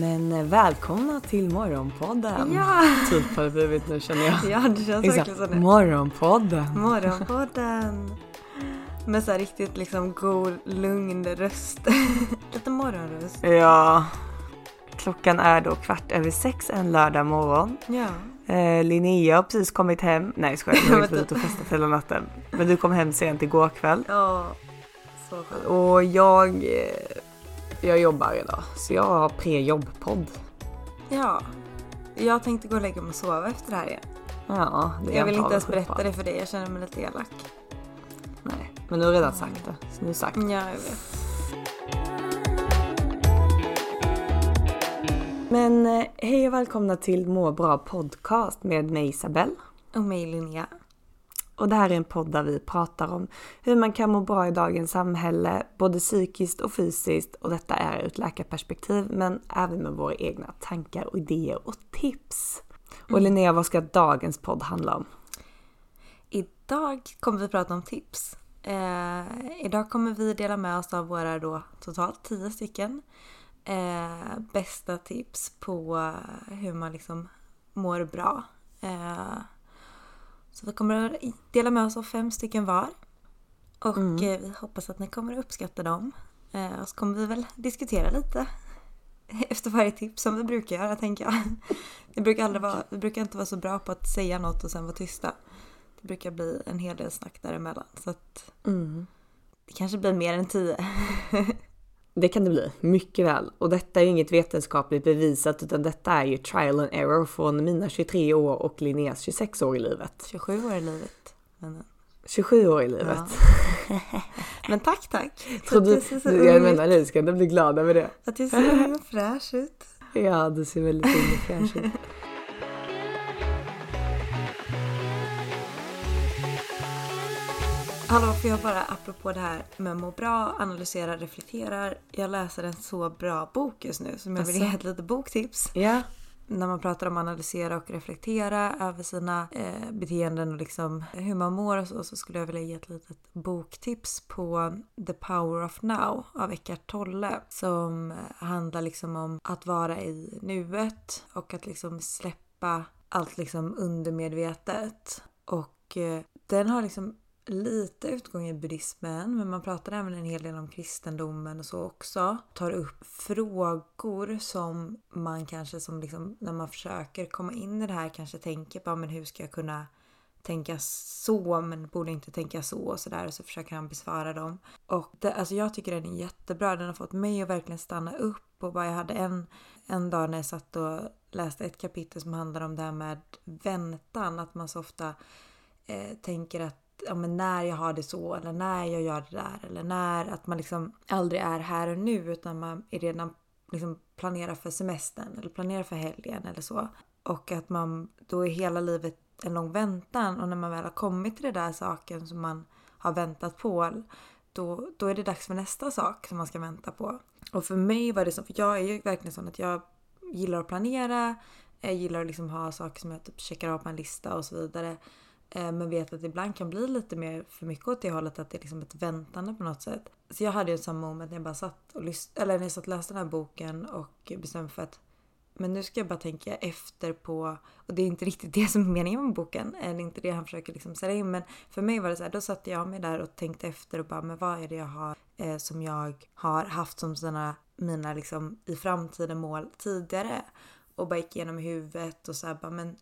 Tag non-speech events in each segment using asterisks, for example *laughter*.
Men eh, välkomna till Morgonpodden. Ja. *laughs* Typ har det blivit nu känner jag. Ja, det känns verkligen så nu. Morgonpodden. Morgonpodden. Med så här riktigt liksom god, lugn röst. *laughs* Lite morgonröst. Ja. Klockan är då kvart över sex en lördag morgon. Ja. Eh, Linnea har precis kommit hem. Nej jag skojar, hon har varit *laughs* ute och festat hela natten. Men du kom hem sent igår kväll. Ja. Så skönt. Och jag, eh, jag jobbar idag. Så jag har pre-jobbpodd. Ja. Jag tänkte gå och lägga mig och sova efter det här igen. Ja, det är Jag vill inte ens avundsjuk på. berätta det för dig. Jag känner mig lite elak. Nej, men du har redan sagt det. Så nu sagt. Ja, jag vet. Men eh, hej och välkomna till Må bra podcast med mig Isabelle. Och mig Linnea. Och det här är en podd där vi pratar om hur man kan må bra i dagens samhälle, både psykiskt och fysiskt. Och detta är ur ett läkarperspektiv, men även med våra egna tankar och idéer och tips. Och Linnea, vad ska dagens podd handla om? Idag kommer vi prata om tips. Eh, idag kommer vi dela med oss av våra då totalt 10 stycken eh, bästa tips på hur man liksom mår bra. Eh, så vi kommer att dela med oss av fem stycken var. Och eh, vi hoppas att ni kommer att uppskatta dem. Eh, och så kommer vi väl diskutera lite *laughs* efter varje tips som vi brukar göra tänker jag. *laughs* Vi brukar, aldrig vara, vi brukar inte vara så bra på att säga något och sen vara tysta. Det brukar bli en hel del snack däremellan. Så att det kanske blir mer än tio. *laughs* Det kan det bli, mycket väl. Och detta är ju inget vetenskapligt bevisat utan detta är ju trial and error från mina 23 år och Linneas 26 år i livet. 27 år i livet. Men, 27 år i livet. *laughs* men tack tack! Tror att du, jag så menar du ska ändå bli glad över det. Att jag ser ung *laughs* och fräsch ut. Ja, du ser väldigt ung och fräsch ut. Hallå, får jag bara apropå det här med må bra, analysera, reflektera. Jag läser en så bra bok just nu som jag vill ge ett litet boktips. Ja, När man pratar om analysera och reflektera över sina eh, beteenden och liksom hur man mår och så, så skulle jag vilja ge ett litet boktips på The Power of Now av Eckart Tolle. Som handlar liksom om att vara i nuet och att liksom släppa allt liksom undermedvetet. Och eh, den har liksom lite utgång i buddhismen men man pratar även en hel del om kristendomen och så också. Tar upp frågor som man kanske som liksom när man försöker komma in i det här kanske tänker på men hur ska jag kunna tänka så men borde inte tänka så och sådär och så försöker han besvara dem. Och det, alltså jag tycker den är jättebra. Den har fått mig att verkligen stanna upp och bara jag hade en, en dag när jag satt och läste ett kapitel som handlar om det här med väntan. Att man så ofta eh, tänker att ja, men när jag har det så eller när jag gör det där eller när att man liksom aldrig är här och nu utan man är redan liksom planerar för semestern eller planerar för helgen eller så. Och att man då är hela livet en lång väntan och när man väl har kommit till den där saken som man har väntat på då, då är det dags för nästa sak som man ska vänta på. Och för mig var det så, för jag är ju verkligen sån att jag gillar att planera, jag gillar att liksom ha saker som jag typ checkar av på en lista och så vidare. Eh, men vet att det ibland kan bli lite mer för mycket åt det hållet att det är liksom ett väntande på något sätt. Så jag hade ju en sån moment när jag bara satt och lyssnade, eller när jag satt och läste den här boken och bestämde mig för att men nu ska jag bara tänka efter på, och det är inte riktigt det som är meningen med boken, eller inte det han försöker liksom sälja in, men för mig var det så här, då satte jag mig där och tänkte efter och bara, men vad är det jag har eh, som jag har haft som sina, mina liksom i framtiden mål tidigare? Och bara gick igenom i huvudet och så här bara, men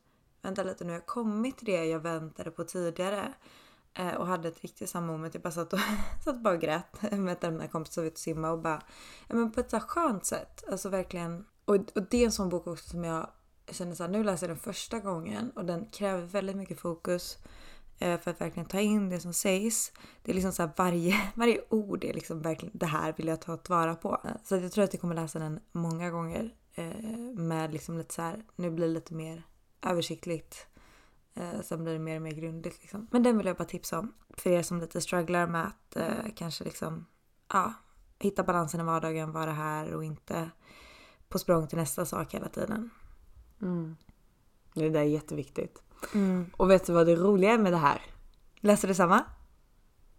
vänta lite nu har jag kommit till det jag väntade på tidigare. Eh, och hade ett riktigt samma moment. Jag bara satt och, *laughs* satt bara och grät med den här kompisen ut och simma och bara, ja men på ett så skönt sätt. Alltså verkligen. Och, och det är en sån bok också som jag känner såhär nu läser jag den första gången och den kräver väldigt mycket fokus eh, för att verkligen ta in det som sägs. Det är liksom såhär varje, *laughs* varje ord är liksom verkligen det här vill jag ta tillvara på. Så jag tror att jag kommer läsa den många gånger eh, med liksom lite så här, nu blir det lite mer översiktligt. Eh, sen blir det mer och mer grundligt liksom. Men den vill jag bara tipsa om. För er som lite strugglar med att eh, kanske liksom, ja, hitta balansen i vardagen, vara här och inte på språng till nästa sak hela tiden. Mm. Det där är jätteviktigt. Mm. Och vet du vad det roliga är med det här? Läser du samma?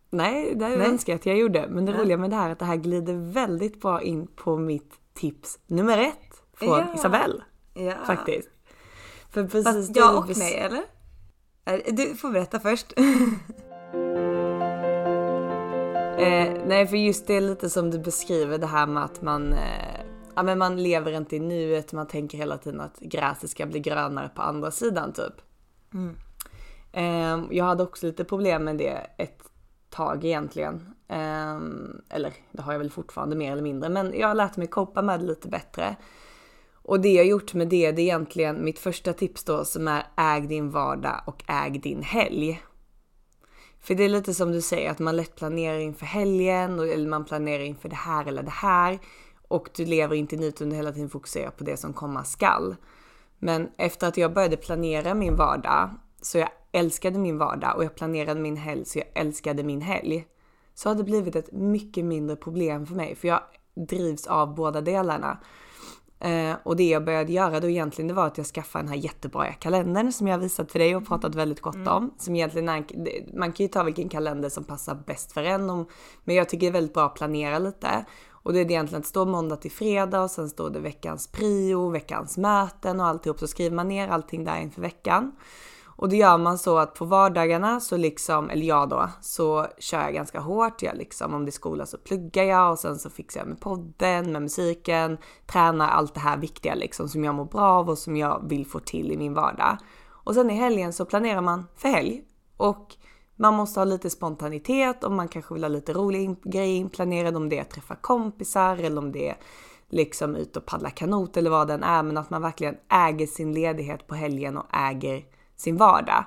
Nej, det Nej. önskar jag att jag gjorde. Men det Ja. roliga med det här är att det här glider väldigt bra in på mitt tips nummer ett från Ja. Isabelle Ja. faktiskt. För precis Fast det ja du och nej eller? Du får berätta först. *laughs* Eh, nej, för just det är lite som du beskriver det här med att man, eh, ja, men man lever inte i nuet, man tänker hela tiden att gräset ska bli grönare på andra sidan typ. Eh, jag hade också lite problem med det ett tag egentligen. Eh, eller det har jag väl fortfarande mer eller mindre, men jag har lärt mig copa med det lite bättre. Och det jag gjort med det, det är egentligen mitt första tips då som är äg din vardag och äg din helg. För det är lite som du säger att man lätt planerar inför helgen och- eller man planerar inför det här eller det här och du lever inte i nuet utan hela tiden fokuserar på det som komma skall. Men efter att jag började planera min vardag så jag älskade min vardag och jag planerade min helg så jag älskade min helg. Så har det blivit ett mycket mindre problem för mig för jag drivs av båda delarna. Eh, och det jag började göra då egentligen det var att jag skaffade den här jättebra kalendern som jag har visat för dig och pratat väldigt gott om. Som egentligen är, det- man kan ju ta vilken kalender som passar bäst för en. Om, men jag tycker det är väldigt bra att planera lite. Och det är egentligen att stå måndag till fredag och sen står det veckans prio, veckans möten och alltihop. Så skriver man ner allting där inför veckan. Och då gör man så att på vardagarna så liksom, eller jag då, så kör jag ganska hårt. Jag liksom, om det är skola så pluggar jag och sen så fixar jag med podden, med musiken, tränar allt det här viktiga liksom som jag mår bra av och som jag vill få till i min vardag. Och sen i helgen så planerar man för helg. Och man måste ha lite spontanitet och man kanske vill ha lite roliga grejer inplanerade om det är att träffa kompisar eller om det är liksom ut och paddla kanot eller vad den är. Men att man verkligen äger sin ledighet på helgen och äger sin vardag.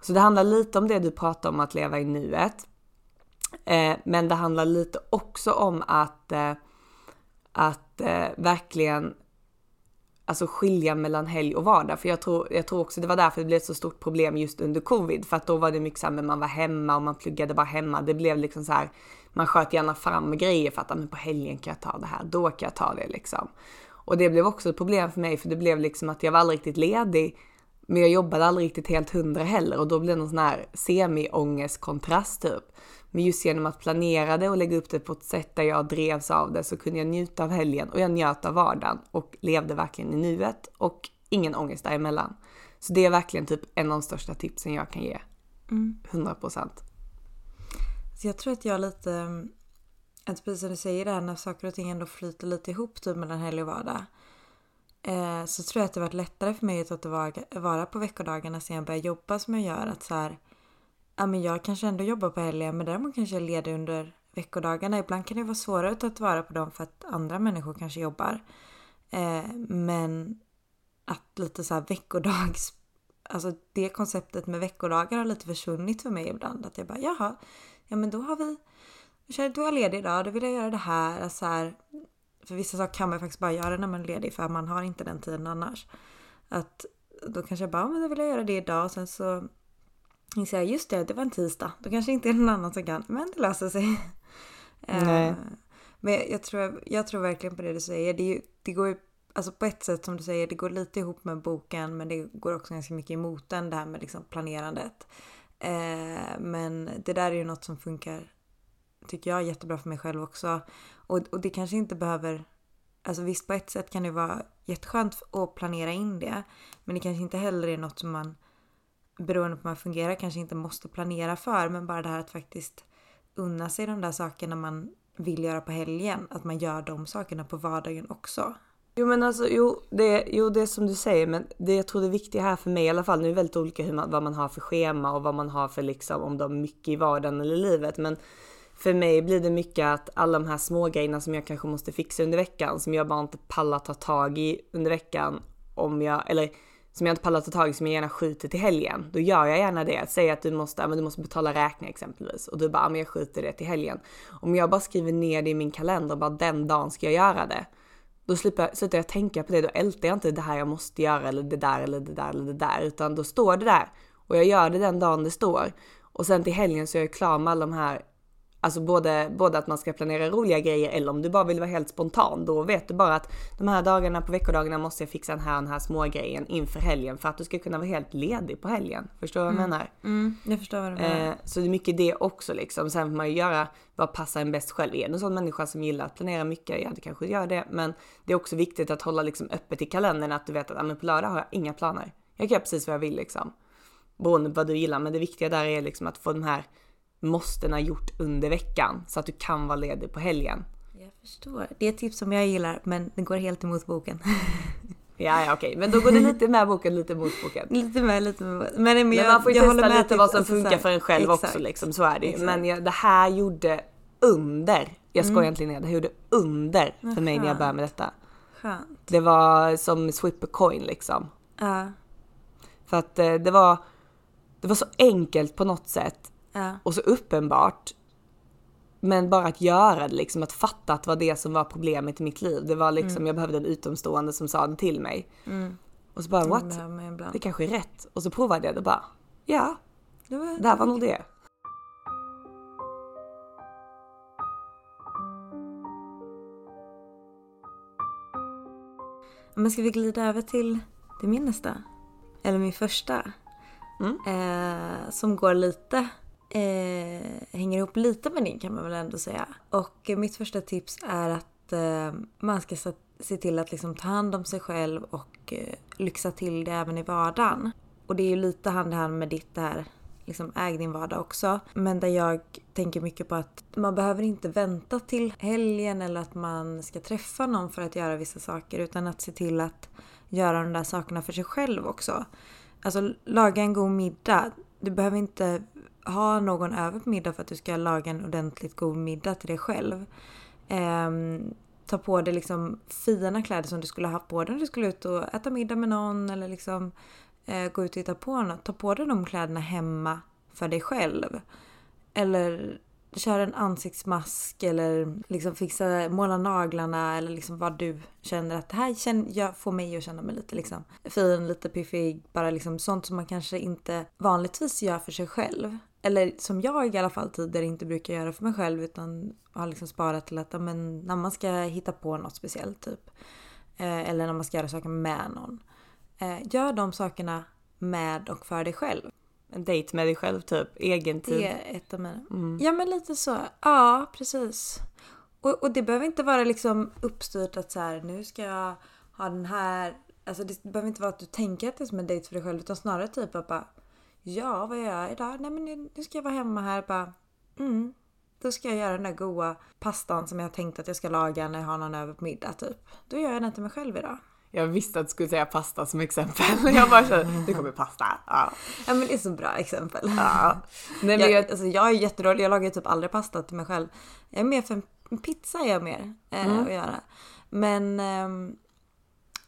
Så det handlar lite om det du pratar om att leva i nuet. Eh, men det handlar lite också om att, eh, att eh, verkligen alltså skilja mellan helg och vardag. För jag tror, jag tror också det var därför det blev ett så stort problem just under covid. För att då var det mycket så här, men man var hemma och man pluggade bara hemma. Det blev liksom så här, man sköt gärna fram grejer för att ah, men på helgen kan jag ta det här, då kan jag ta det liksom. Och det blev också ett problem för mig för det blev liksom att jag var aldrig riktigt ledig. Men jag jobbade aldrig riktigt helt hundra heller och då blev det någon sån här semi-ångestkontrast typ. Men just genom att planera det och lägga upp det på ett sätt där jag drevs av det så kunde jag njuta av helgen och jag njöt av vardagen och levde verkligen i nuet och ingen ångest däremellan. Så det är verkligen typ en av de största tipsen jag kan ge. 100%. Så jag tror att jag lite, att precis som du säger där när saker och ting ändå flyter lite ihop typ mellan helg och vardag. Eh, så tror jag att det varit lättare för mig att ta tillvara vara på veckodagarna sen jag började jobba som jag gör. Att så här, ja men jag kanske ändå jobbar på helgen men däremot kanske jag är ledig under veckodagarna. Ibland kan det vara svårare att ta tillvara på dem för att andra människor kanske jobbar. Eh, men att lite så här veckodags... Alltså det konceptet med veckodagar har lite försvunnit för mig ibland. Att jag bara jaha, ja men då har vi... Då är jag ledig idag, då vill jag göra det här. Alltså så här för vissa saker kan man faktiskt bara göra när man är ledig för man har inte den tiden annars. Att då kanske jag bara, "Ja, men då vill jag göra det idag och sen så inser jag just det, det var en tisdag. Då kanske inte är någon annan som kan, men det löser sig. *laughs* Nej. Eh, Men jag tror, jag tror verkligen på det du säger. Det, det går ju, alltså på ett sätt som du säger, det går lite ihop med boken men det går också ganska mycket emot den, det här med liksom planerandet. Eh, men det där är ju något som funkar, tycker jag, jättebra för mig själv också. Och, och det kanske inte behöver, alltså visst på ett sätt kan det vara jätteskönt att planera in det. Men det kanske inte heller är något som man, beroende på hur man fungerar, kanske inte måste planera för. Men bara det här att faktiskt unna sig de där sakerna man vill göra på helgen. Att man gör de sakerna på vardagen också. Jo men alltså, jo det, jo det är som du säger men det jag tror det viktiga här för mig i alla fall, nu är det väldigt olika hur man, vad man har för schema och vad man har för liksom, om de har mycket i vardagen eller livet men för mig blir det mycket att alla de här små grejerna som jag kanske måste fixa under veckan som jag bara inte pallar ta tag i under veckan om jag, eller som jag inte pallar ta tag i som jag gärna skjuter till helgen. Då gör jag gärna det. Säg att du måste, men du måste betala räkning exempelvis och du bara, men jag skjuter det till helgen. Om jag bara skriver ner det i min kalender, bara den dagen ska jag göra det. Då slipper, slutar jag tänka på det, då ältar jag inte det här jag måste göra eller det där eller det där eller det där, utan då står det där och jag gör det den dagen det står. Och sen till helgen så är jag klar med alla de här Alltså både, både att man ska planera roliga grejer eller om du bara vill vara helt spontan. Då vet du bara att de här dagarna på veckodagarna måste jag fixa den här och den här små grejen inför helgen för att du ska kunna vara helt ledig på helgen. Förstår du vad jag mm. menar? Mm, jag förstår vad du menar. Eh, så det är mycket det också liksom. Sen får man ju göra vad passar en bäst själv. Är du en sån människa som gillar att planera mycket? Ja, det kanske gör det. Men det är också viktigt att hålla liksom öppet i kalendern att du vet att ah, på lördag har jag inga planer. Jag kan göra precis vad jag vill liksom. Beroende på vad du gillar. Men det viktiga där är liksom att få de här måstena gjort under veckan så att du kan vara ledig på helgen. Jag förstår. Det är ett tips som jag gillar men det går helt emot boken. *laughs* Ja, ja okej, men då går det lite med boken, lite mot boken. Lite med, lite med. Men, men, men man får ju testa lite typ, vad som alltså, funkar för en själv exakt, också liksom, så är det ju. Men jag, det här gjorde under, jag skojar mm. egentligen ner, det här gjorde under för mig när jag började med detta. Skönt. Det var som swip a coin liksom. Ja. Uh. För att eh, det var, det var så enkelt på något sätt Ja. Och så uppenbart. Men bara att göra det, liksom att fatta att det var det som var problemet i mitt liv. Det var liksom, mm. jag behövde en utomstående som sa det till mig. Mm. Och så bara what? Det kanske är rätt. Och så provade jag det bara. Ja, det, var, det här var nog det. Men ska vi glida över till, till min nästa? Eller min första? Mm. Eh, som går lite eh, hänger ihop lite med din kan man väl ändå säga. Och mitt första tips är att eh, man ska se till att liksom ta hand om sig själv och eh, lyxa till det även i vardagen. Och det är ju lite hand i hand med ditt där liksom äg din vardag också. Men där jag tänker mycket på att man behöver inte vänta till helgen eller att man ska träffa någon för att göra vissa saker utan att se till att göra de där sakerna för sig själv också. Alltså laga en god middag. Du behöver inte ha någon över på middag för att du ska laga en ordentligt god middag till dig själv. Eh, ta på dig liksom fina kläder som du skulle ha haft på dig när du skulle ut och äta middag med någon eller liksom eh, gå ut och hitta på något. Ta på dig de kläderna hemma för dig själv. Eller köra en ansiktsmask eller liksom fixa, måla naglarna eller liksom vad du känner att det här känner, jag får mig att känna mig lite liksom fin, lite piffig, bara liksom sånt som man kanske inte vanligtvis gör för sig själv. Eller som jag i alla fall tidigare inte brukar göra för mig själv utan har liksom sparat till att men, när man ska hitta på något speciellt typ. Eh, eller när man ska göra saker med någon. Eh, gör de sakerna med och för dig själv. En dejt med dig själv typ, egen tid. Det är ett av mina. Mm. Ja men lite så. Ja precis. Och, och det behöver inte vara liksom uppstyrt att så här, nu ska jag ha den här. Alltså det behöver inte vara att du tänker att det är som en dejt för dig själv utan snarare typ att bara Ja, vad gör jag idag? Nej men nu, ska jag vara hemma här bara. Mm. Då ska jag göra den där goa pastan som jag tänkt att jag ska laga när jag har någon över på middag typ. Då gör jag den till mig själv idag. Jag visste att du skulle säga pasta som exempel. *laughs* Jag bara kände, det kommer pasta. Ja. ja men det är så bra exempel. Ja. Nej, men jag, alltså, jag är jättedålig, jag lagar typ aldrig pasta till mig själv. Jag är mer för en pizza är jag mer eh, mm. att göra. Men eh,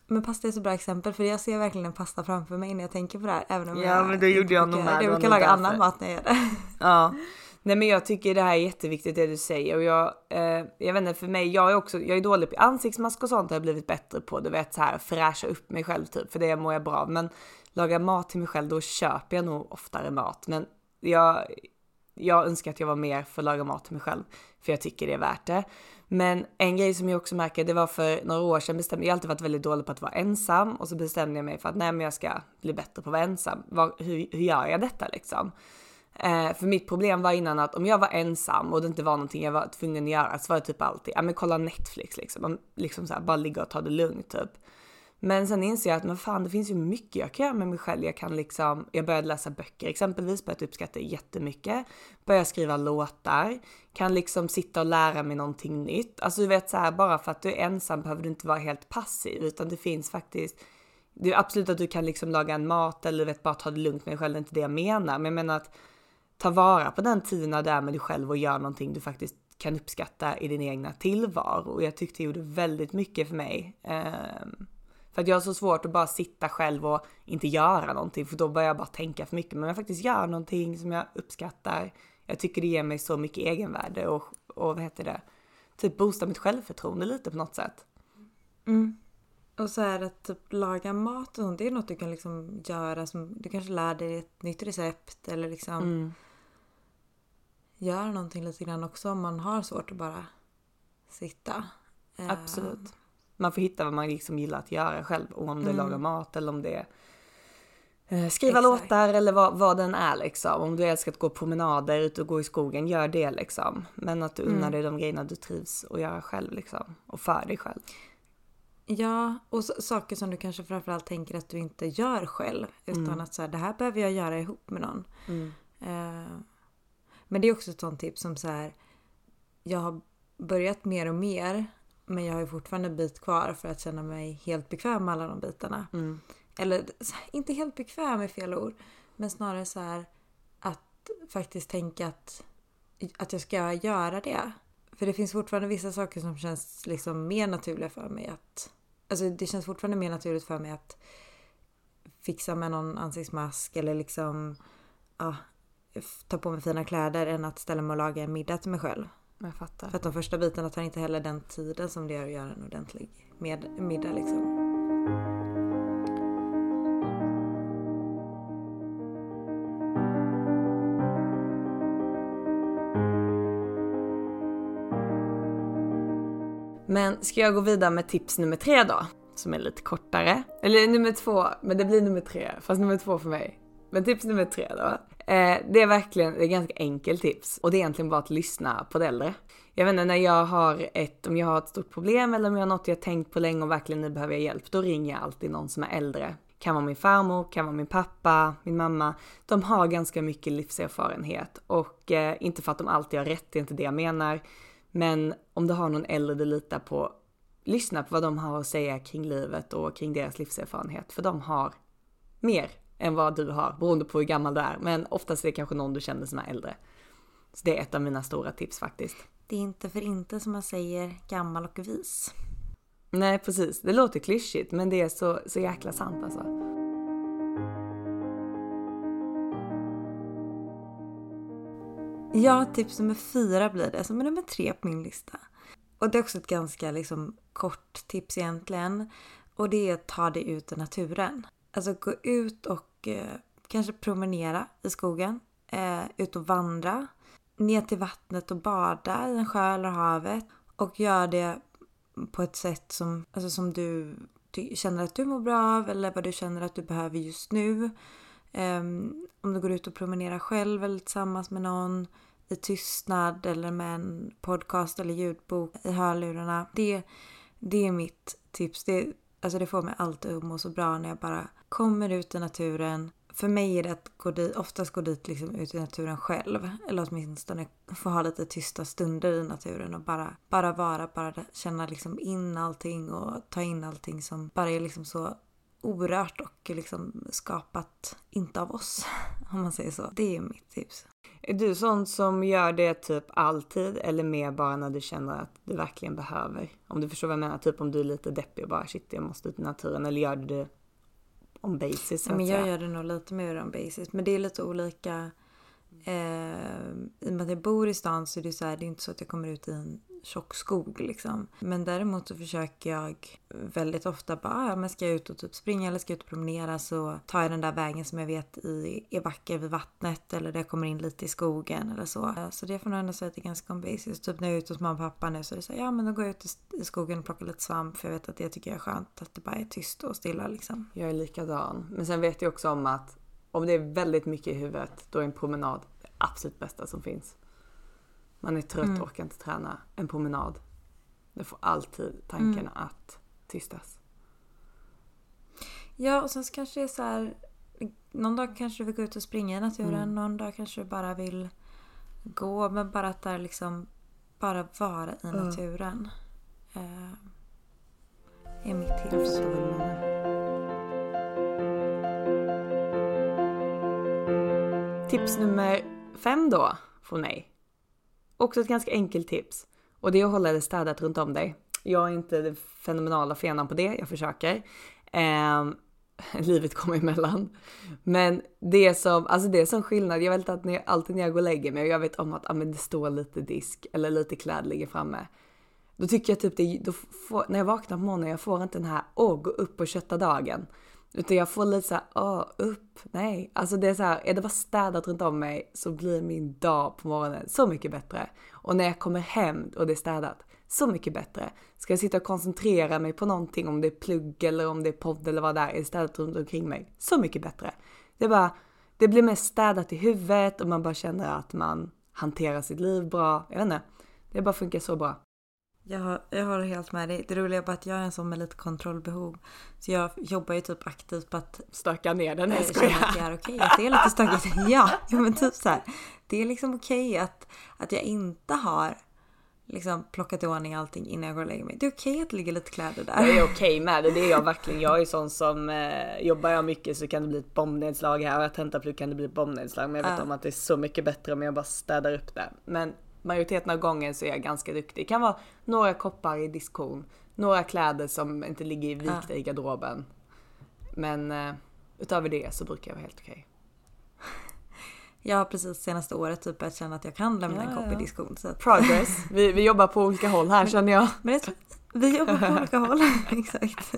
men pasta är så bra exempel för jag ser verkligen en pasta framför mig när jag tänker på det här. Även om ja jag men det gjorde jag nog med. Jag brukar laga annan mat när jag gör det. *laughs* Ja. Nej men jag tycker det här är jätteviktigt det du säger och jag, eh, jag vet inte för mig, jag är också, jag är dålig på ansiktsmask och sånt har jag blivit bättre på. Du vet så här fräscha upp mig själv typ för det mår jag bra av. Men laga mat till mig själv då köper jag nog oftare mat. Men jag, jag önskar att jag var mer för att laga mat till mig själv för jag tycker det är värt det. Men en grej som jag också märker, det var för några år sedan bestämde jag alltid varit väldigt dålig på att vara ensam och så bestämde jag mig för att nej men jag ska bli bättre på att vara ensam. Var, hur, hur gör jag detta liksom? Eh, för mitt problem var innan att om jag var ensam och det inte var någonting jag var tvungen att göra så var det typ alltid, ja men kolla Netflix liksom, liksom så här, bara ligga och ta det lugnt typ. Men sen inser jag att men fan det finns ju mycket jag kan göra med mig själv. Jag kan liksom, jag började läsa böcker exempelvis, började uppskatta jättemycket. Började skriva låtar, kan liksom sitta och lära mig någonting nytt. Alltså du vet så här, bara för att du är ensam behöver du inte vara helt passiv utan det finns faktiskt det är absolut att du kan liksom laga en mat eller vet bara ta det lugnt med dig själv, det är inte det jag menar. Men jag menar att ta vara på den tiden när du är med dig själv och gör någonting du faktiskt kan uppskatta i din egna tillvaro. Och jag tyckte det gjorde väldigt mycket för mig. Um, för att jag har så svårt att bara sitta själv och inte göra någonting för då börjar jag bara tänka för mycket. Men om jag faktiskt gör någonting som jag uppskattar, jag tycker det ger mig så mycket egenvärde och, och vad heter det, typ boostar mitt självförtroende lite på något sätt. Mm. Och så är det typ laga mat och sånt, det är något du kan liksom göra som du kanske lär dig ett nytt recept eller liksom mm. gör någonting lite grann också om man har svårt att bara sitta. Absolut man får hitta vad man liksom gillar att göra själv. Och om det är mm. laga mat eller om det är eh, skriva Exakt. låtar eller vad, vad den är liksom. Om du älskar att gå promenader, ut och gå i skogen, gör det liksom. Men att du unnar mm. dig de grejerna du trivs att göra själv liksom. Och för dig själv. Ja, och saker som du kanske framförallt tänker att du inte gör själv. Utan mm. att så här, det här behöver jag göra ihop med någon. Mm. Uh, men det är också ett sånt tips som så här, jag har börjat mer och mer men jag har ju fortfarande en bit kvar för att känna mig helt bekväm med alla de bitarna. Mm. Eller inte helt bekväm är fel ord. Men snarare så här att faktiskt tänka att, att jag ska göra det. För det finns fortfarande vissa saker som känns liksom mer naturliga för mig att... Alltså det känns fortfarande mer naturligt för mig att fixa med någon ansiktsmask eller liksom ja, ta på mig fina kläder än att ställa mig och laga en middag till mig själv. Jag fattar. För att de första bitarna tar inte heller den tiden som det gör att göra en ordentlig med middag liksom. Men ska jag gå vidare med tips nummer tre då? Som är lite kortare. Eller nummer två, men det blir nummer tre. Fast nummer två för mig. Men tips nummer tre då. Eh, det är verkligen, det är ganska enkelt tips. Och det är egentligen bara att lyssna på det äldre. Jag vet inte, när jag har ett, om jag har ett stort problem eller om jag har något jag tänkt på länge och verkligen nu behöver jag hjälp, då ringer jag alltid någon som är äldre. Kan vara min farmor, kan vara min pappa, min mamma. De har ganska mycket livserfarenhet och eh, inte för att de alltid har rätt, det är inte det jag menar. Men om du har någon äldre du litar på, lyssna på vad de har att säga kring livet och kring deras livserfarenhet, för de har mer än vad du har, beroende på hur gammal du är. Men oftast är det kanske någon du känner som är äldre. Så det är ett av mina stora tips faktiskt. Det är inte för inte som man säger gammal och vis. Nej precis, det låter klyschigt men det är så, så jäkla sant alltså. Ja, tips nummer fyra blir det, som är nummer tre på min lista. Och det är också ett ganska liksom, kort tips egentligen. Och det är att ta dig ut i naturen. Alltså gå ut och eh, kanske promenera i skogen. Eh, ut och vandra. Ner till vattnet och bada i en sjö eller havet. Och gör det på ett sätt som, alltså som du känner att du mår bra av eller vad du känner att du behöver just nu. Um, om du går ut och promenerar själv eller tillsammans med någon i tystnad eller med en podcast eller ljudbok i hörlurarna. Det, det är mitt tips. Det, alltså det får mig alltid att må så bra när jag bara kommer ut i naturen. För mig är det att gå dit, oftast gå dit liksom ut i naturen själv. Eller åtminstone få ha lite tysta stunder i naturen och bara, bara vara, bara känna liksom in allting och ta in allting som bara är liksom så orört och liksom skapat, inte av oss, *laughs* om man säger så. Det är mitt tips. Är du sån som gör det typ alltid eller mer bara när du känner att du verkligen behöver? Om du förstår vad jag menar, typ om du är lite deppig och bara shit jag måste ut i naturen eller gör du det on basis? Så men jag gör det nog lite mer on basis men det är lite olika. Eh, I och med att jag bor i stan så är det så här, det är inte så att jag kommer ut i en tjock skog liksom. Men däremot så försöker jag väldigt ofta bara, ja men ska jag ut och typ springa eller ska jag ut och promenera så tar jag den där vägen som jag vet i, är vacker vid vattnet eller där jag kommer in lite i skogen eller så. Eh, så det får nog ändå säga att det är ganska on basis. Typ när jag är ute hos mamma och pappa nu så är det så här, ja men då går jag ut i skogen och plockar lite svamp för jag vet att det tycker jag är skönt att det bara är tyst och stilla liksom. Jag är likadan. Men sen vet jag också om att om det är väldigt mycket i huvudet då är en promenad det absolut bästa som finns. Man är trött och mm. orkar inte träna. En promenad. Det får alltid tankarna mm. att tystas. Ja, och sen så kanske det är så här... Någon dag kanske du vill gå ut och springa i naturen. Mm. Någon dag kanske du bara vill gå. Men bara att där liksom... Bara vara i naturen. Eh, är mitt tips. Tips nummer fem då, från mig. Också ett ganska enkelt tips. Och det är att hålla det städat runt om dig. Jag är inte den fenomenala fenan på det, jag försöker. Ehm, *laughs* livet kommer emellan. Men det är som, alltså det är som skillnad. Jag vet att när, alltid när jag går och lägger mig och jag vet om att ah, men det står lite disk eller lite kläder ligger framme. Då tycker jag typ det, då får, när jag vaknar på morgonen, jag får inte den här åh, gå upp och kötta dagen. Utan jag får lite såhär, åh, upp, nej. Alltså det är såhär, är det bara städat runt om mig så blir min dag på morgonen så mycket bättre. Och när jag kommer hem och det är städat, så mycket bättre. Ska jag sitta och koncentrera mig på någonting, om det är plugg eller om det är podd eller vad det är, är det städat runt omkring mig, så mycket bättre. Det är bara, det blir mer städat i huvudet och man bara känner att man hanterar sitt liv bra. Jag vet inte, det bara funkar så bra. Jag, jag håller helt med dig. Det roliga är bara att jag är en sån med lite kontrollbehov. Så jag jobbar ju typ aktivt på att Stöka ner den, jag jag känner att det är okej. Att det är lite stökigt. *laughs* Ja, men typ så här. Det är liksom okej att, att jag inte har liksom plockat i ordning allting innan jag går och lägger mig. Det är okej att det ligger lite kläder där. Jag är okej *laughs* med det, det är jag verkligen. Jag är sån som, eh, jobbar jag mycket så kan det bli ett bombnedslag här och jag tentar plugg kan det bli ett bombnedslag. Men jag vet Ja. om att det är så mycket bättre om jag bara städar upp det. Men majoriteten av gången så är jag ganska duktig. Det kan vara några koppar i diskhon, några kläder som inte ligger i vikta i garderoben. Men eh, utöver det så brukar jag vara helt okej. *laughs* Jag har precis senaste året typ börjat känna att jag kan lämna en Ja, kopp i ja. diskon. Så att, Progress. Vi, vi jobbar på olika håll här känner jag. men jag tror, vi jobbar på olika håll. *laughs* *laughs* Exakt.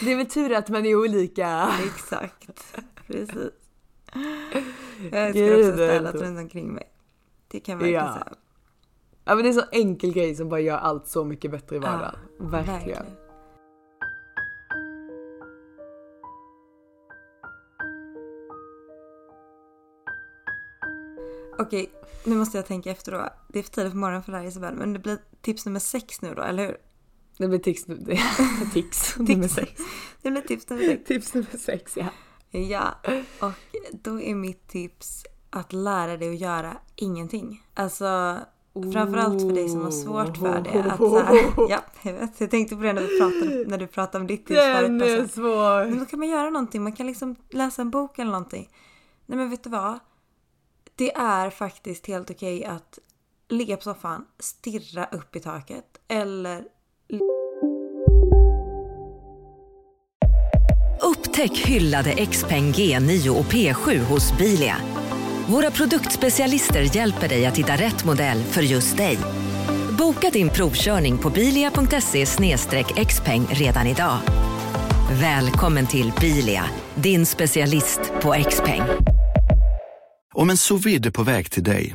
Det är väl tur att man är olika. Exakt. Precis. Jag Gud, älskar också det är städat runt omkring mig. Det kan verkligen Ja. säga. Ja men det är så enkel grej som bara gör allt så mycket bättre i vardagen. Ja, verkligen. Okej, nu måste jag tänka efter då. Det är för tidigt på morgonen för dig Isabel, men det blir tips nummer sex nu då, eller hur? Det blir tips, det, *laughs* tips nummer sex. Det blir tips nummer sex. Tips nummer sex ja. Ja, och då är mitt tips att lära dig att göra ingenting. Alltså, framförallt för dig som har svårt för det. Att så här, *laughs* ja, jag vet. Jag tänkte på det när, vi pratade, när du pratade om ditt tips Den förut. är Alltså. svår. Men då kan man göra någonting. Man kan liksom läsa en bok eller någonting. Nej men vet du vad? Det är faktiskt helt okej att ligga på soffan, stirra upp i taket eller Upptäck hyllade XPeng G9 och P7 hos Bilia. Våra produktspecialister hjälper dig att hitta rätt modell för just dig. Boka din provkörning på bilia.se xpeng redan idag. Välkommen till Bilia, din specialist på XPeng. Om en sous vide är på väg till dig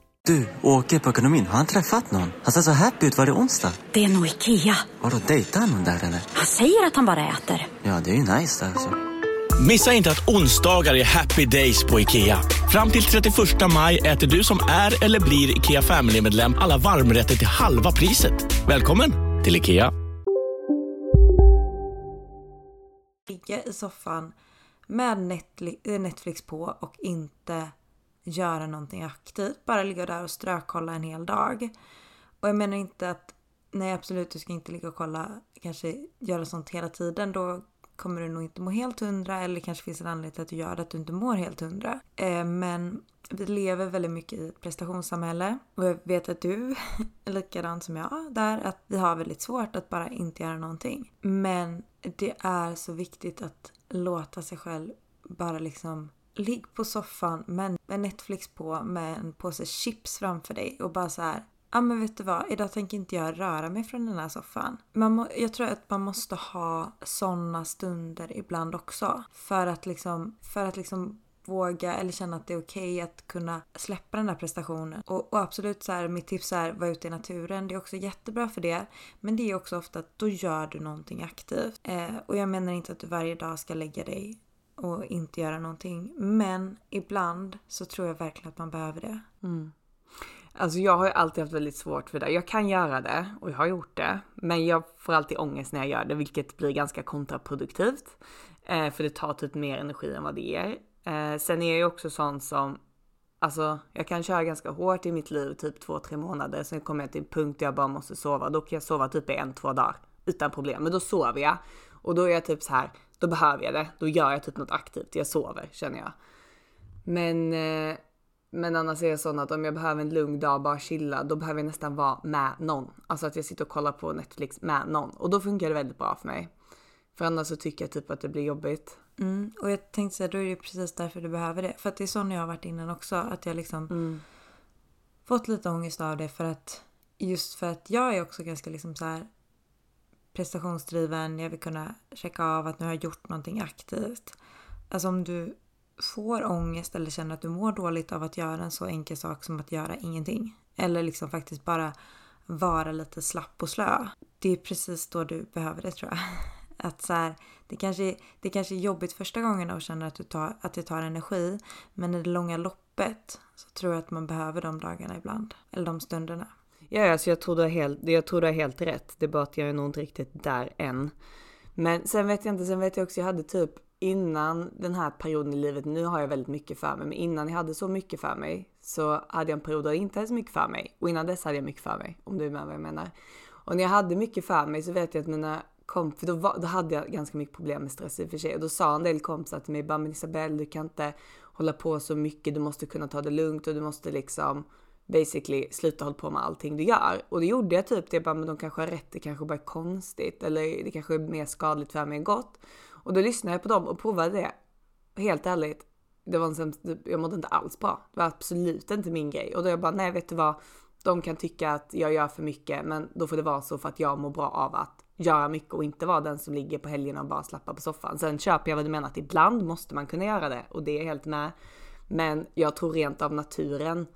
Du, åker på ekonomin. Har han träffat någon? Han ser så happy ut. Var det onsdag? Det är nog Ikea. Har du dejtat någon där eller? Han säger att han bara äter. Ja, det är ju nice där alltså. Missa inte att onsdagar är happy days på IKEA. Fram till 31 maj äter du som är eller blir IKEA Family-medlem alla varmrätter till halva priset. Välkommen till IKEA. ligga i soffan med eh, Netflix på och inte göra någonting aktivt. Bara ligga där och strökolla en hel dag. Och jag menar inte att nej absolut du ska inte ligga och kolla, kanske göra sånt hela tiden. Då kommer du nog inte må helt hundra eller kanske finns en anledning till att du gör det att du inte mår helt hundra. Eh, men vi lever väldigt mycket i ett prestationssamhälle och jag vet att du *laughs* är likadant som jag där att vi har väldigt svårt att bara inte göra någonting. Men det är så viktigt att låta sig själv bara liksom ligg på soffan med, Netflix på med en påse chips framför dig och bara så här ja men vet du vad, idag tänker inte jag röra mig från den här soffan. Man må, jag tror att man måste ha sådana stunder ibland också. För att liksom, för att liksom våga eller känna att det är okej okay att kunna släppa den där prestationen. Och, och, absolut så här, mitt tips är vara ute i naturen. Det är också jättebra för det. Men det är också ofta att då gör du någonting aktivt. Eh, och jag menar inte att du varje dag ska lägga dig och inte göra någonting. Men ibland så tror jag verkligen att man behöver det. Mm. Alltså jag har ju alltid haft väldigt svårt för det. Jag kan göra det och jag har gjort det. Men jag får alltid ångest när jag gör det, vilket blir ganska kontraproduktivt. Eh, för det tar typ mer energi än vad det ger. Eh, sen är jag ju också sån som, alltså jag kan köra ganska hårt i mitt liv, typ två, tre månader. Sen kommer jag till en punkt där jag bara måste sova. Då kan jag sova typ i en, två dagar utan problem. Men då sover jag och då är jag typ så här, då behöver jag det. Då gör jag typ något aktivt. Jag sover känner jag. Men eh, men annars är jag sån att om jag behöver en lugn dag bara chilla, då behöver jag nästan vara med någon. Alltså att jag sitter och kollar på Netflix med någon. Och då funkar det väldigt bra för mig. För annars så tycker jag typ att det blir jobbigt. Mm, och jag tänkte säga, då är det precis därför du behöver det. För att det är så när jag har varit innan också. Att jag liksom mm. fått lite ångest av det för att just för att jag är också ganska liksom så här prestationsdriven. Jag vill kunna checka av att nu har jag gjort någonting aktivt. Alltså om du får ångest eller känner att du mår dåligt av att göra en så enkel sak som att göra ingenting. Eller liksom faktiskt bara vara lite slapp och slö. Det är precis då du behöver det tror jag. *laughs* Att så här, det, kanske, det kanske är jobbigt första gången och känner att, du tar, att det tar energi. Men i det långa loppet så tror jag att man behöver de dagarna ibland. Eller de stunderna. Ja, alltså jag tror du har helt, jag tror du har helt rätt. Det är bara att jag är nog inte riktigt där än. Men sen vet jag inte, sen vet jag också, jag hade typ innan den här perioden i livet, nu har jag väldigt mycket för mig, men innan jag hade så mycket för mig så hade jag en period där jag inte hade så mycket för mig. Och innan dess hade jag mycket för mig, om du är med vad jag menar. Och när jag hade mycket för mig så vet jag att mina kompisar, för då, var, då hade jag ganska mycket problem med stress i och för sig. Och då sa en del kompisar till mig, bara men Isabelle du kan inte hålla på så mycket, du måste kunna ta det lugnt och du måste liksom basically sluta hålla på med allting du gör. Och det gjorde jag typ, det bara men de kanske har rätt, det kanske bara är konstigt eller det kanske är mer skadligt för mig än gott. Och då lyssnade jag på dem och provade det. Helt ärligt, det var en sämst, typ, jag mådde inte alls bra. Det var absolut inte min grej. Och då jag bara, nej vet du vad? De kan tycka att jag gör för mycket, men då får det vara så för att jag mår bra av att göra mycket och inte vara den som ligger på helgerna och bara slappar på soffan. Sen köper jag vad du menar att ibland måste man kunna göra det och det är helt med. Men jag tror rent av naturen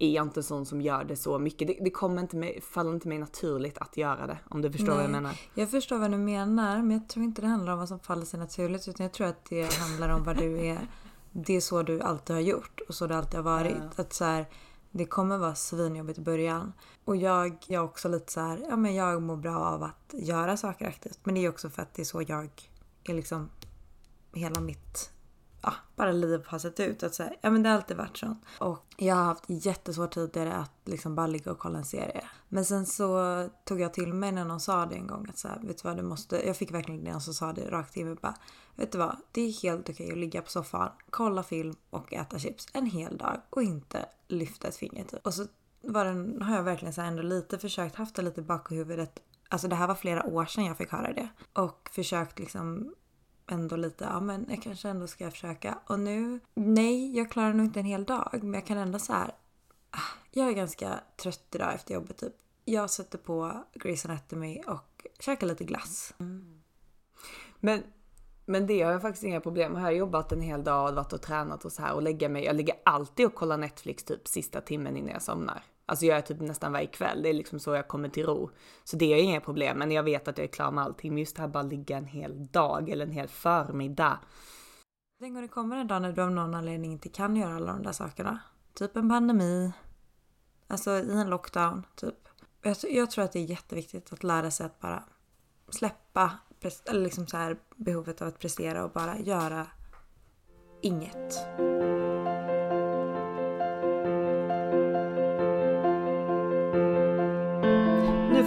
är jag inte sån som gör det så mycket. Det, det kommer inte mig, faller inte mig naturligt att göra det. Om du förstår Nej, vad jag menar. Jag förstår vad du menar men jag tror inte det handlar om vad som faller sig naturligt utan jag tror att det handlar om vad du är. Det är så du alltid har gjort och så det alltid har varit. Ja. Att så här, det kommer vara svinjobbigt i början. Och jag, jag är också lite så här, ja men jag mår bra av att göra saker aktivt. Men det är också för att det är så jag är liksom hela mitt ja, bara liv har sett ut. Att säga, ja men det har alltid varit så. Och jag har haft jättesvårt tidigare att liksom bara ligga och kolla en serie. Men sen så tog jag till mig när någon sa det en gång att så här, vet du vad du måste, jag fick verkligen det som sa det rakt i mig bara. Vet du vad, det är helt okej att ligga på soffan, kolla film och äta chips en hel dag och inte lyfta ett finger typ. Och så var den, har jag verkligen så ändå lite försökt haft det lite bak i huvudet Alltså det här var flera år sedan jag fick höra det. Och försökt liksom ändå lite, ja men jag kanske ändå ska försöka. Och nu, nej jag klarar nog inte en hel dag men jag kan ändå så här, ah, jag är ganska trött idag efter jobbet typ. Jag sätter på Grey's Anatomy och käkar lite glass. Mm. Men, men det har jag faktiskt inga problem med. Jag har jobbat en hel dag och varit och tränat och så här och lägga mig. Jag ligger alltid och kollar Netflix typ sista timmen innan jag somnar. Alltså jag är typ nästan varje kväll. Det är liksom så jag kommer till ro. Så det är inga problem. Men jag vet att jag är klar med allting. Men just det här bara ligga en hel dag eller en hel förmiddag. Tänk om det kommer en dag när du av någon anledning inte kan göra alla de där sakerna. Typ en pandemi. Alltså i en lockdown, typ. Jag, jag tror att det är jätteviktigt att lära sig att bara släppa eller liksom så här, behovet av att prestera och bara göra inget.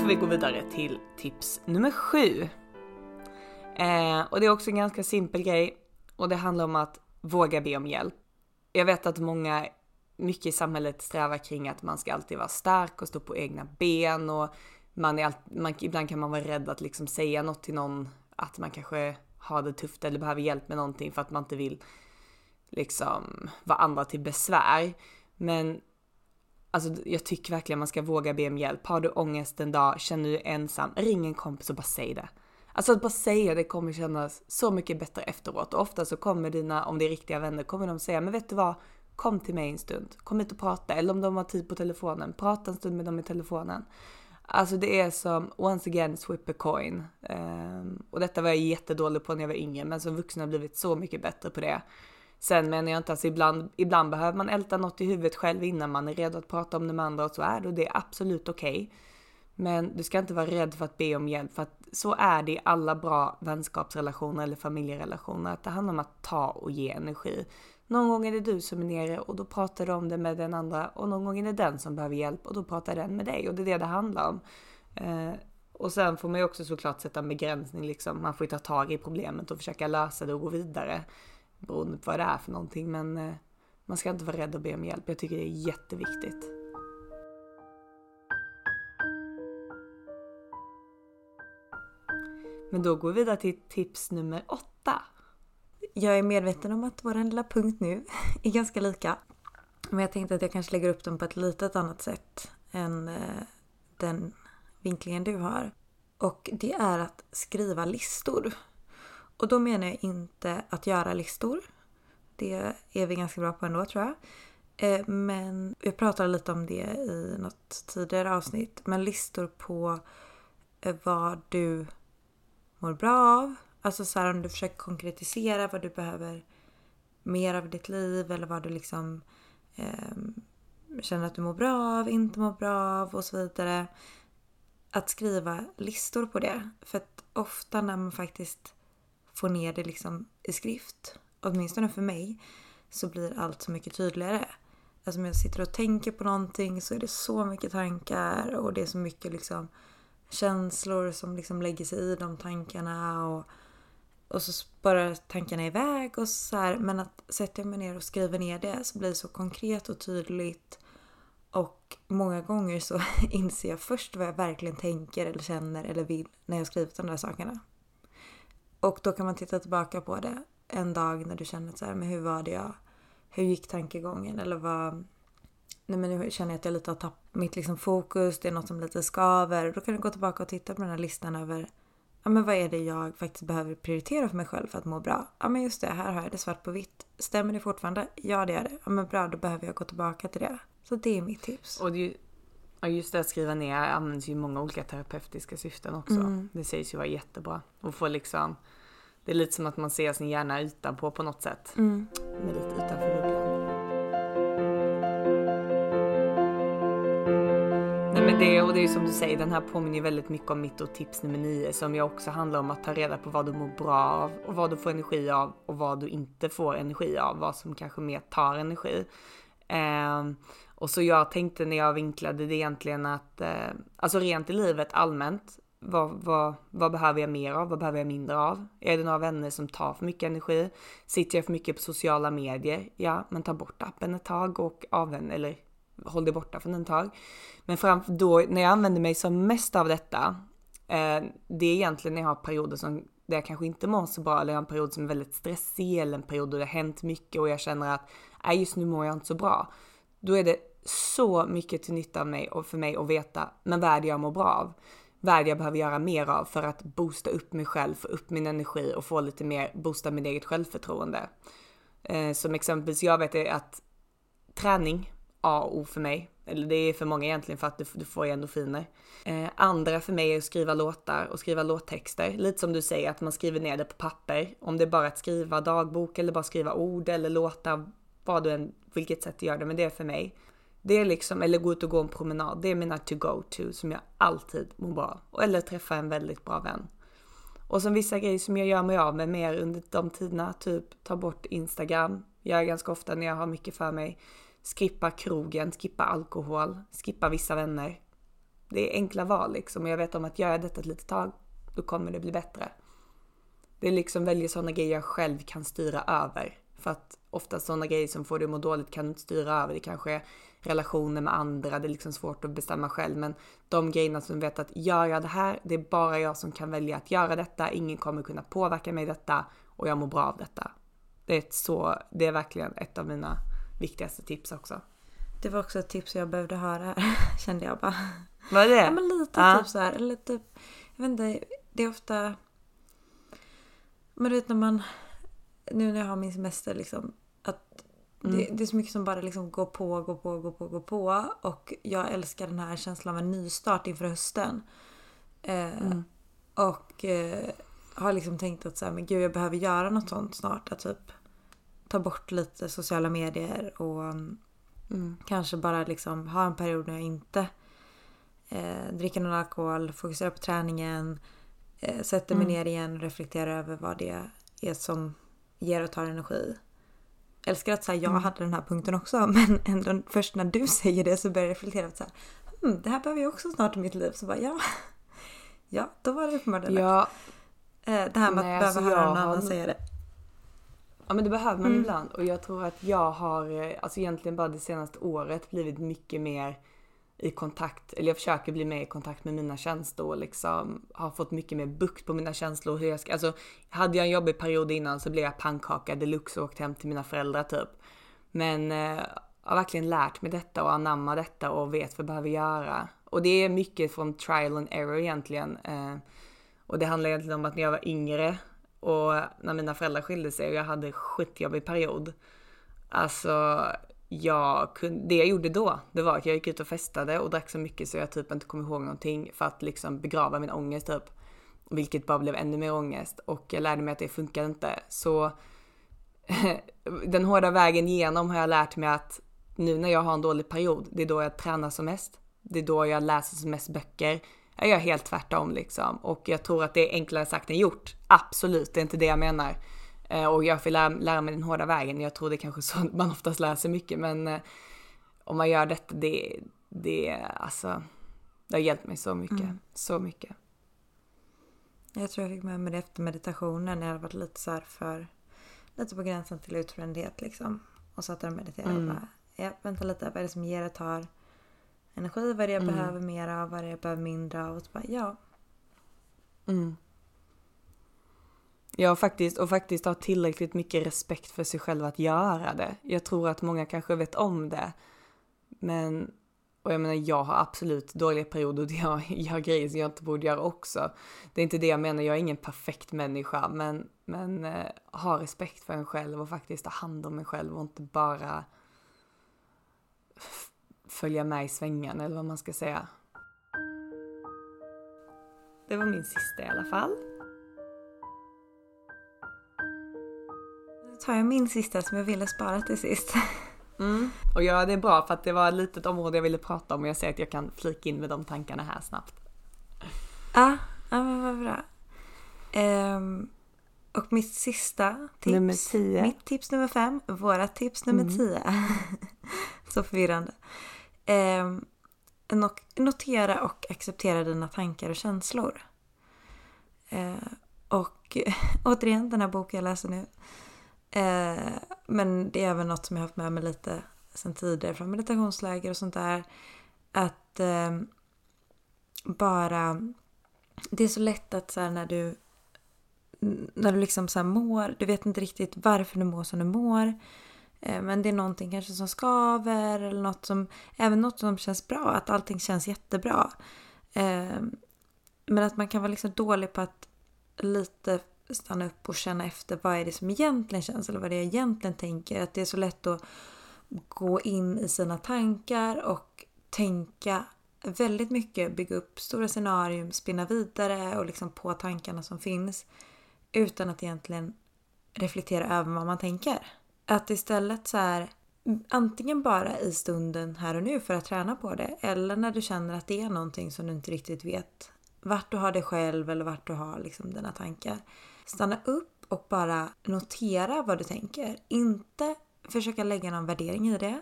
Får vi gå vidare till tips nummer sju. Eh, och det är också en ganska simpel grej och det handlar om att våga be om hjälp. Jag vet att många, mycket i samhället strävar kring att man ska alltid vara stark och stå på egna ben och man är all, man, ibland kan man vara rädd att liksom säga något till någon att man kanske har det tufft eller behöver hjälp med någonting för att man inte vill liksom vara andra till besvär. Men Alltså jag tycker verkligen man ska våga be om hjälp. Har du ångest en dag, känner du dig ensam, ring en kompis och bara säg det. Alltså att bara säga det kommer kännas så mycket bättre efteråt. Och ofta så kommer dina, om det är riktiga vänner, kommer de säga, men vet du vad? Kom till mig en stund. Kom hit och prata. Eller om de har tid på telefonen, prata en stund med dem i telefonen. Alltså det är som, once again, swip a coin. Um, och detta var jag jättedålig på när jag var yngre, men som vuxen har jag blivit så mycket bättre på det. Sen menar jag inte, alltså ibland, ibland behöver man älta något i huvudet själv innan man är redo att prata om det med andra och så är det och det är absolut okej. Okay. Men du ska inte vara rädd för att be om hjälp för att så är det i alla bra vänskapsrelationer eller familjerelationer. Att det handlar om att ta och ge energi. Någon gång är det du som är nere och då pratar du om det med den andra och någon gång är det den som behöver hjälp och då pratar den med dig och det är det det handlar om. Eh, och sen får man ju också såklart sätta en begränsning liksom. Man får ju ta tag i problemet och försöka lösa det och gå vidare. Beroende på vad det är för någonting men eh, man ska inte vara rädd att be om hjälp. Jag tycker det är jätteviktigt. Men då går vi vidare till tips nummer åtta. Jag är medveten om att vår lilla punkt nu *laughs* är ganska lika. Men jag tänkte att jag kanske lägger upp den på ett litet annat sätt än eh, den vinklingen du har. Och det är att skriva listor. Och då menar jag inte att göra listor. Det är vi ganska bra på ändå tror jag. Eh, men jag pratade lite om det i något tidigare avsnitt. Men listor på eh, vad du mår bra av. Alltså så här, om du försöker konkretisera vad du behöver mer av ditt liv eller vad du liksom eh, känner att du mår bra av, inte mår bra av och så vidare. Att skriva listor på det. För att ofta när man faktiskt få ner det liksom i skrift, åtminstone för mig, så blir allt så mycket tydligare. Alltså om jag sitter och tänker på någonting så är det så mycket tankar och det är så mycket liksom känslor som liksom lägger sig i de tankarna och, och så spårar tankarna iväg och så här. Men att sätta mig ner och skriva ner det så blir det så konkret och tydligt och många gånger så *laughs* inser jag först vad jag verkligen tänker eller känner eller vill när jag skrivit de där sakerna. Och då kan man titta tillbaka på det en dag när du känner så här, men hur var det jag, hur gick tankegången eller vad, nej men nu känner jag att jag lite har tappat mitt liksom fokus, det är något som lite skaver. Då kan du gå tillbaka och titta på den här listan över ja men vad är det jag faktiskt behöver prioritera för mig själv för att må bra? Ja men just det, här har jag det svart på vitt. Stämmer det fortfarande? Ja det gör det. Ja men bra, då behöver jag gå tillbaka till det. Så det är mitt tips. Och det, ja, just det att skriva ner används ju i många olika terapeutiska syften också. Mm. Det sägs ju vara jättebra. Och få liksom, det är lite som att man ser sin hjärna utanpå på något sätt. Mm. Med lite utanför bubblan. Nej men det, och det är som du säger, den här påminner väldigt mycket om mitt och tips nummer nio som ju också handlar om att ta reda på vad du mår bra av och vad du får energi av och vad du inte får energi av, vad som kanske mer tar energi. Eh, och så jag tänkte när jag vinklade det egentligen att, eh, alltså rent i livet allmänt, vad, vad, vad behöver jag mer av? Vad behöver jag mindre av? Är det några vänner som tar för mycket energi? Sitter jag för mycket på sociala medier? Ja, men ta bort appen ett tag och avvänj, eller håll dig borta från den ett tag. Men fram, då, när jag använder mig som mest av detta, eh, det är egentligen när jag har perioder som där jag kanske inte mår så bra eller jag har en period som är väldigt stressig eller en period då det har hänt mycket och jag känner att nej, just nu mår jag inte så bra. Då är det så mycket till nytta av mig och för mig att veta, men vad är det jag mår bra av? Vad är det jag behöver göra mer av för att boosta upp mig själv, få upp min energi och få lite mer, boosta mitt eget självförtroende. Eh, som exempelvis, jag vet att träning A och O för mig. Eller det är för många egentligen för att du, du får endorfiner. Eh, andra för mig är att skriva låtar och skriva låttexter. Lite som du säger att man skriver ner det på papper. Om det är bara att skriva dagbok eller bara skriva ord eller låtar, vad du än, vilket sätt du gör det, men det är för mig. Det är liksom, eller gå ut och gå en promenad, det är mina to go to som jag alltid mår bra Eller träffa en väldigt bra vän. Och som vissa grejer som jag gör mig av med mer under de tiderna, typ ta bort Instagram. Jag är ganska ofta när jag har mycket för mig skippa krogen, skippa alkohol, skippa vissa vänner. Det är enkla val liksom. och Jag vet om att gör jag detta ett litet tag, då kommer det bli bättre. Det är liksom välja sådana grejer jag själv kan styra över. För att ofta sådana grejer som får dig att må dåligt kan du inte styra över. Det kanske är relationer med andra, det är liksom svårt att bestämma själv. Men de grejerna som vet att gör jag det här, det är bara jag som kan välja att göra detta. Ingen kommer kunna påverka mig i detta och jag mår bra av detta. Det är, ett så, det är verkligen ett av mina viktigaste tips också. Det var också ett tips jag behövde höra här, *laughs* kände jag bara. Vad är det? Ja men lite Ja. typ så här, eller typ, jag vet inte, det är ofta... Men du vet när man, nu när jag har min semester liksom, att Mm. det är så mycket som bara liksom går på, går på, går på, går på. Och jag älskar den här känslan av en nystart inför hösten. Eh, Mm. Och eh, har liksom tänkt att så här, men gud jag behöver göra något sånt snart. Att typ ta bort lite sociala medier och mm, Mm. kanske bara liksom ha en period när jag inte eh, dricker någon alkohol, fokuserar på träningen, eh, sätter mig Mm. ner igen och reflekterar över vad det är som ger och tar energi. Älskar att så här, jag Mm. hade den här punkten också *laughs* men ändå först när du säger det så börjar jag reflektera att så här, hmm, det här behöver jag också snart i mitt liv. Så bara ja, *laughs* ja då var det uppenbarligen Ja, eh, Det här med nej, att alltså behöva höra jag någon annan har- säga det. Ja men det behöver man Mm. ibland och jag tror att jag har, eh, alltså egentligen bara det senaste året blivit mycket mer i kontakt, eller jag försöker bli mer i kontakt med mina känslor och liksom har fått mycket mer bukt på mina känslor. Hur jag ska, alltså hade jag en jobbig period innan så blev jag pannkaka deluxe och åkte hem till mina föräldrar typ. Men eh, har verkligen lärt mig detta och anammar detta och vet vad jag behöver göra. Och det är mycket från trial and error egentligen. Eh, och det handlar egentligen om att när jag var yngre och när mina föräldrar skilde sig och jag hade skitjobbig period. Alltså, jag kunde, det jag gjorde då, det var att jag gick ut och festade och drack så mycket så jag typ inte kom ihåg någonting för att liksom begrava min ångest typ. Vilket bara blev ännu mer ångest och jag lärde mig att det funkar inte. Så *laughs* den hårda vägen igenom har jag lärt mig att nu när jag har en dålig period, det är då jag tränar som mest. Det är då jag läser som mest böcker. Jag gör helt tvärtom liksom. Och jag tror att det är enklare sagt än gjort. Absolut, det är inte det jag menar. Eh, Och jag får lära, lära mig den hårda vägen. Jag tror det är kanske så man oftast lär sig mycket. Men eh, om man gör detta, det, det, alltså, det har hjälpt mig så mycket. Mm. Så mycket. Jag tror jag fick med mig det efter meditationen. Jag hade varit lite så här för... Lite på gränsen till utbrändhet liksom. Och satt där och mediterade Mm. och bara... Ja, vänta lite. Vad är det som ger och tar energi? Vad är det jag Mm. behöver mer av? Vad är det jag behöver mindre av? Och så bara, ja. Mm. Ja, faktiskt. Och faktiskt ha tillräckligt mycket respekt för sig själv att göra det. Jag tror att många kanske vet om det. Men, och jag menar, jag har absolut dåliga perioder där jag *laughs* gör grejer som jag inte borde göra också. Det är inte det jag menar, jag är ingen perfekt människa. Men, men eh, ha respekt för en själv och faktiskt ta hand om en själv och inte bara följa med i svängarna eller vad man ska säga. Det var min sista i alla fall. Tar jag min sista som jag ville spara till sist. Mm. Och ja, det är bra för att det var ett litet område jag ville prata om och jag ser att jag kan flika in med de tankarna här snabbt. Ja, ja men vad bra. Ehm, och mitt sista tips. Nummer 10. Mitt tips nummer fem. Våra tips nummer Mm. tio. *laughs* Så förvirrande. No- notera och acceptera dina tankar och känslor. Eh, och *laughs* återigen, den här boken jag läser nu. Eh, men det är även något som jag har haft med mig lite sen tidigare från meditationsläger och sånt där. Att eh, bara... Det är så lätt att så här, när du när du liksom så här mår, du vet inte riktigt varför du mår som du mår. Eh, Men det är någonting kanske som skaver eller något som, även något som känns bra, att allting känns jättebra. Eh, men att man kan vara liksom dålig på att lite stanna upp och känna efter vad är det som egentligen känns eller vad det är jag egentligen tänker. Att det är så lätt att gå in i sina tankar och tänka väldigt mycket, bygga upp stora scenarium, spinna vidare och liksom på tankarna som finns utan att egentligen reflektera över vad man tänker. Att istället så här antingen bara i stunden här och nu för att träna på det eller när du känner att det är någonting som du inte riktigt vet vart du har dig själv eller vart du har liksom dina tankar. Stanna upp och bara notera vad du tänker. Inte försöka lägga någon värdering i det.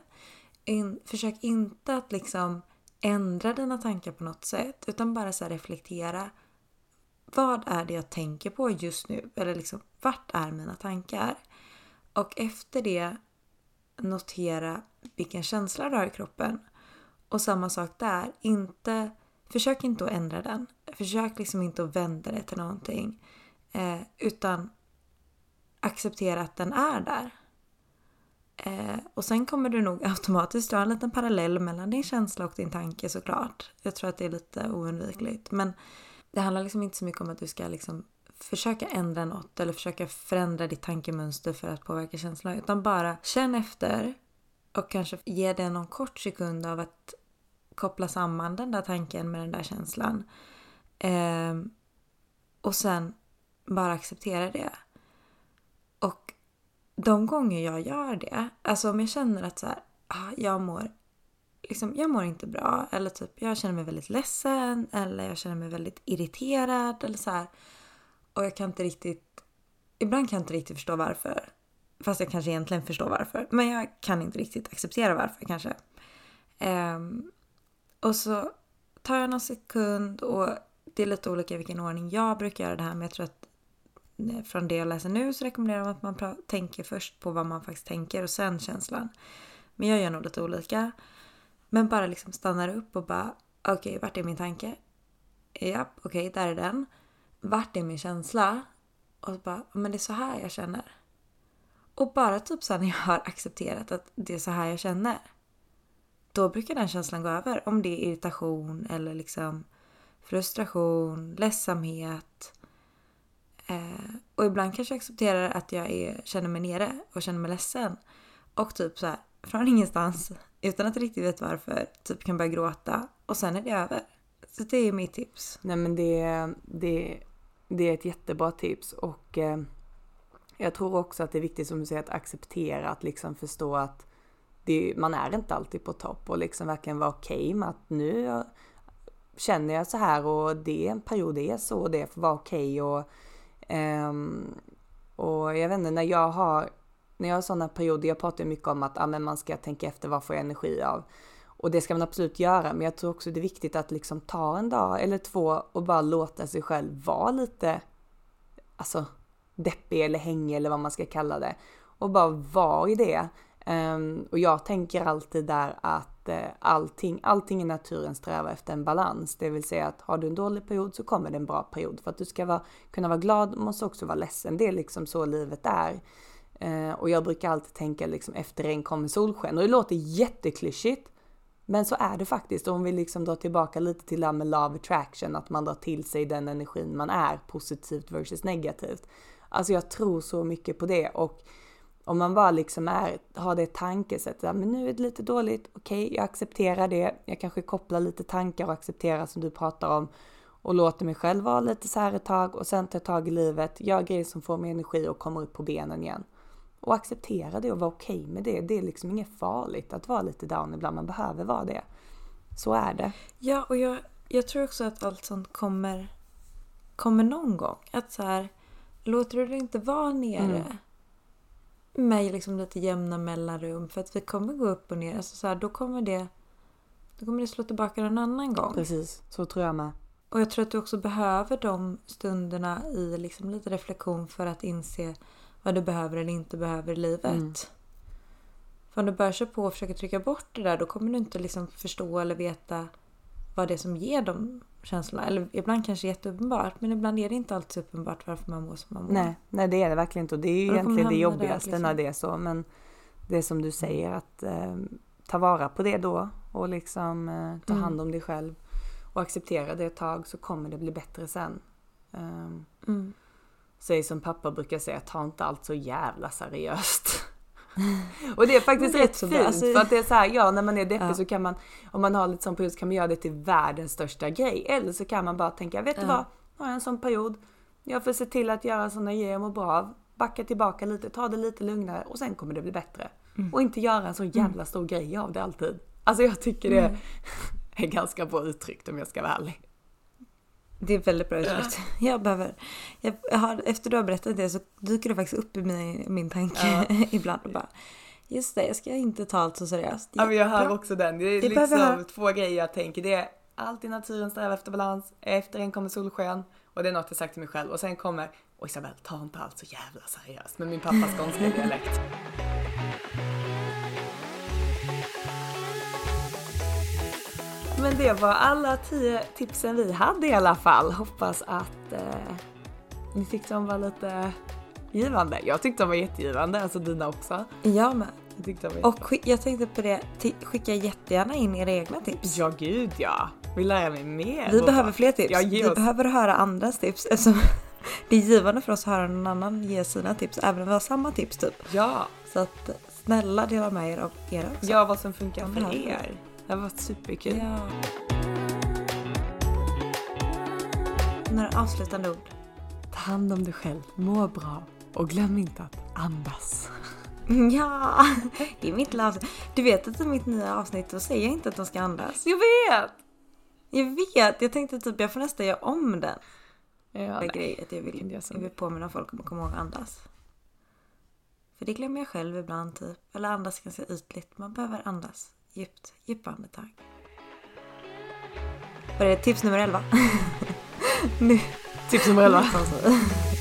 In, försök inte att liksom ändra dina tankar på något sätt utan bara så här reflektera. Vad är det jag tänker på just nu? Eller liksom, vart är mina tankar? Och efter det notera vilken känsla du har i kroppen. Och samma sak där. Inte, försök inte att ändra den. Försök liksom inte att vända det till någonting. Eh, utan acceptera att den är där. Eh, och sen kommer du nog *laughs* automatiskt dra en liten parallell mellan din känsla och din tanke såklart. Jag tror att det är lite oundvikligt. Men det handlar liksom inte så mycket om att du ska liksom försöka ändra något eller försöka förändra ditt tankemönster för att påverka känslan. Utan bara känn efter och kanske ge det någon kort sekund av att koppla samman den där tanken med den där känslan. Eh, och sen bara acceptera det. Och de gånger jag gör det, alltså om jag känner att så här, ah, jag mår liksom, jag mår inte bra eller typ jag känner mig väldigt ledsen eller jag känner mig väldigt irriterad eller så här. Och jag kan inte riktigt, ibland kan jag inte riktigt förstå varför. Fast jag kanske egentligen förstår varför. Men jag kan inte riktigt acceptera varför kanske. Um, och så tar jag någon sekund och det är lite olika i vilken ordning jag brukar göra det här men jag tror att från det jag läser nu så rekommenderar de att man tänker först på vad man faktiskt tänker och sen känslan. Men jag gör nog lite olika. Men bara liksom stannar upp och bara okej, okay, vart är min tanke? Japp, okej, okay, där är den. Vart är min känsla? Och så bara, men det är så här jag känner. Och bara typ så när jag har accepterat att det är så här jag känner. Då brukar den känslan gå över. Om det är irritation eller liksom frustration, ledsamhet. Eh, och ibland kanske jag accepterar att jag är, känner mig nere och känner mig ledsen. Och typ så här, från ingenstans, utan att riktigt veta varför, typ kan börja gråta och sen är det över. Så det är mitt tips. Nej men det, det, det är ett jättebra tips och eh, jag tror också att det är viktigt som du säger att acceptera, att liksom förstå att det, man är inte alltid på topp och liksom verkligen vara okej okay med att nu känner jag så här och det är en period det är så och det får vara okej okay och, um, och jag vet inte när jag har när jag har sådana perioder, jag pratar mycket om att ah, men man ska tänka efter vad får jag energi av. Och det ska man absolut göra, men jag tror också det är viktigt att liksom ta en dag eller två och bara låta sig själv vara lite, alltså deppig eller hängig eller vad man ska kalla det. Och bara vara i det. Um, och jag tänker alltid där att uh, allting, allting i naturen strävar efter en balans. Det vill säga att har du en dålig period så kommer det en bra period. För att du ska vara, kunna vara glad måste också vara ledsen. Det är liksom så livet är. Uh, och jag brukar alltid tänka liksom efter regn kommer solsken. Och det låter jätteklyschigt. Men så är det faktiskt. Om vi liksom drar tillbaka lite till det här med love attraction, att man drar till sig den energin man är, positivt versus negativt. Alltså jag tror så mycket på det och om man bara liksom är, har det tankesättet, men nu är det lite dåligt, okej, okay, jag accepterar det, jag kanske kopplar lite tankar och accepterar som du pratar om och låter mig själv vara lite så här ett tag och sen tar jag tag i livet, gör grejer som får mig energi och kommer upp på benen igen. Och acceptera det och vara okej okay med det. Det är liksom inget farligt att vara lite down ibland, man behöver vara det. Så är det. Ja, och jag, jag tror också att allt sånt kommer, kommer någon gång. Att så här, låter du det inte vara nere mm med liksom lite jämna mellanrum för att vi kommer gå upp och ner. Alltså så här, då kommer det då kommer det slå tillbaka någon annan gång. Precis, så tror jag med. Och jag tror att du också behöver de stunderna i liksom lite reflektion för att inse vad du behöver eller inte behöver i livet. Mm. För om du börjar på och försöka trycka bort det där då kommer du inte liksom förstå eller veta vad det är som ger de känslorna. Eller ibland kanske jätteuppenbart men ibland är det inte alltid uppenbart varför man mår som man mår. Nej, nej det är det verkligen inte och det är ju egentligen det jobbigaste där, liksom. när det är så. Men det som du säger att eh, ta vara på det då och liksom eh, ta mm. hand om dig själv och acceptera det ett tag så kommer det bli bättre sen. Um, mm. Säg som pappa brukar säga, ta inte allt så jävla seriöst. *laughs* och det är faktiskt rätt fint alltså, för att det är så här, ja när man är deppig ja. så kan man, om man har lite sån period så kan man göra det till världens största grej. Eller så kan man bara tänka, vet ja. du vad, har jag en sån period, jag får se till att göra såna grejer jag mår bra av, backa tillbaka lite, ta det lite lugnare och sen kommer det bli bättre. Mm. Och inte göra en så jävla mm. stor grej av det alltid. Alltså jag tycker det mm. *laughs* är ganska bra uttryckt om jag ska vara ärlig. Det är väldigt bra uttryckt. Ja. *laughs* Jag behöver, jag har, efter du har berättat det så dyker det faktiskt upp i min, min tanke ja. *laughs* ibland och bara Just det, jag ska inte ta allt så seriöst. Ja, men jag hör också den. Det är det liksom två grejer jag tänker. Det är allt i naturen strävar efter balans, efter en kommer solsken och det är något jag sagt till mig själv och sen kommer och Isabel, ta inte allt så jävla seriöst med min pappas skånska *laughs* dialekt. Men det var alla tio tipsen vi hade i alla fall. Hoppas att eh, ni tyckte de var lite givande. Jag tyckte de var jättegivande, alltså dina också. Jag med. Jag tyckte de var Och skick, jag tänkte på det, skicka jättegärna in era egna tips. Ja gud ja. Vill lära mig mer. Vi behöver fler tips. Ja, Vi oss. behöver höra andras tips eftersom *laughs* det är givande för oss att höra någon annan ge sina tips även om vi har samma tips typ. Ja. Så att snälla dela med er av era också. Ja, vad som funkar för er. Det har varit superkul. Ja. Några avslutande ord. Ta hand om dig själv, må bra och glöm inte att andas. Ja, det är mitt avsnitt. Du vet att i mitt nya avsnitt då säger jag inte att de ska andas. Jag vet! Jag vet, jag tänkte typ jag får nästan göra om den. Ja, Det grej att jag vill, jag vill påminna folk om att komma ihåg att andas. För det glömmer jag själv ibland typ. Eller andas ganska ytligt. Man behöver andas djupt. Djupa andetag. Var det tips nummer 11? *laughs* nu. Tips nummer 11.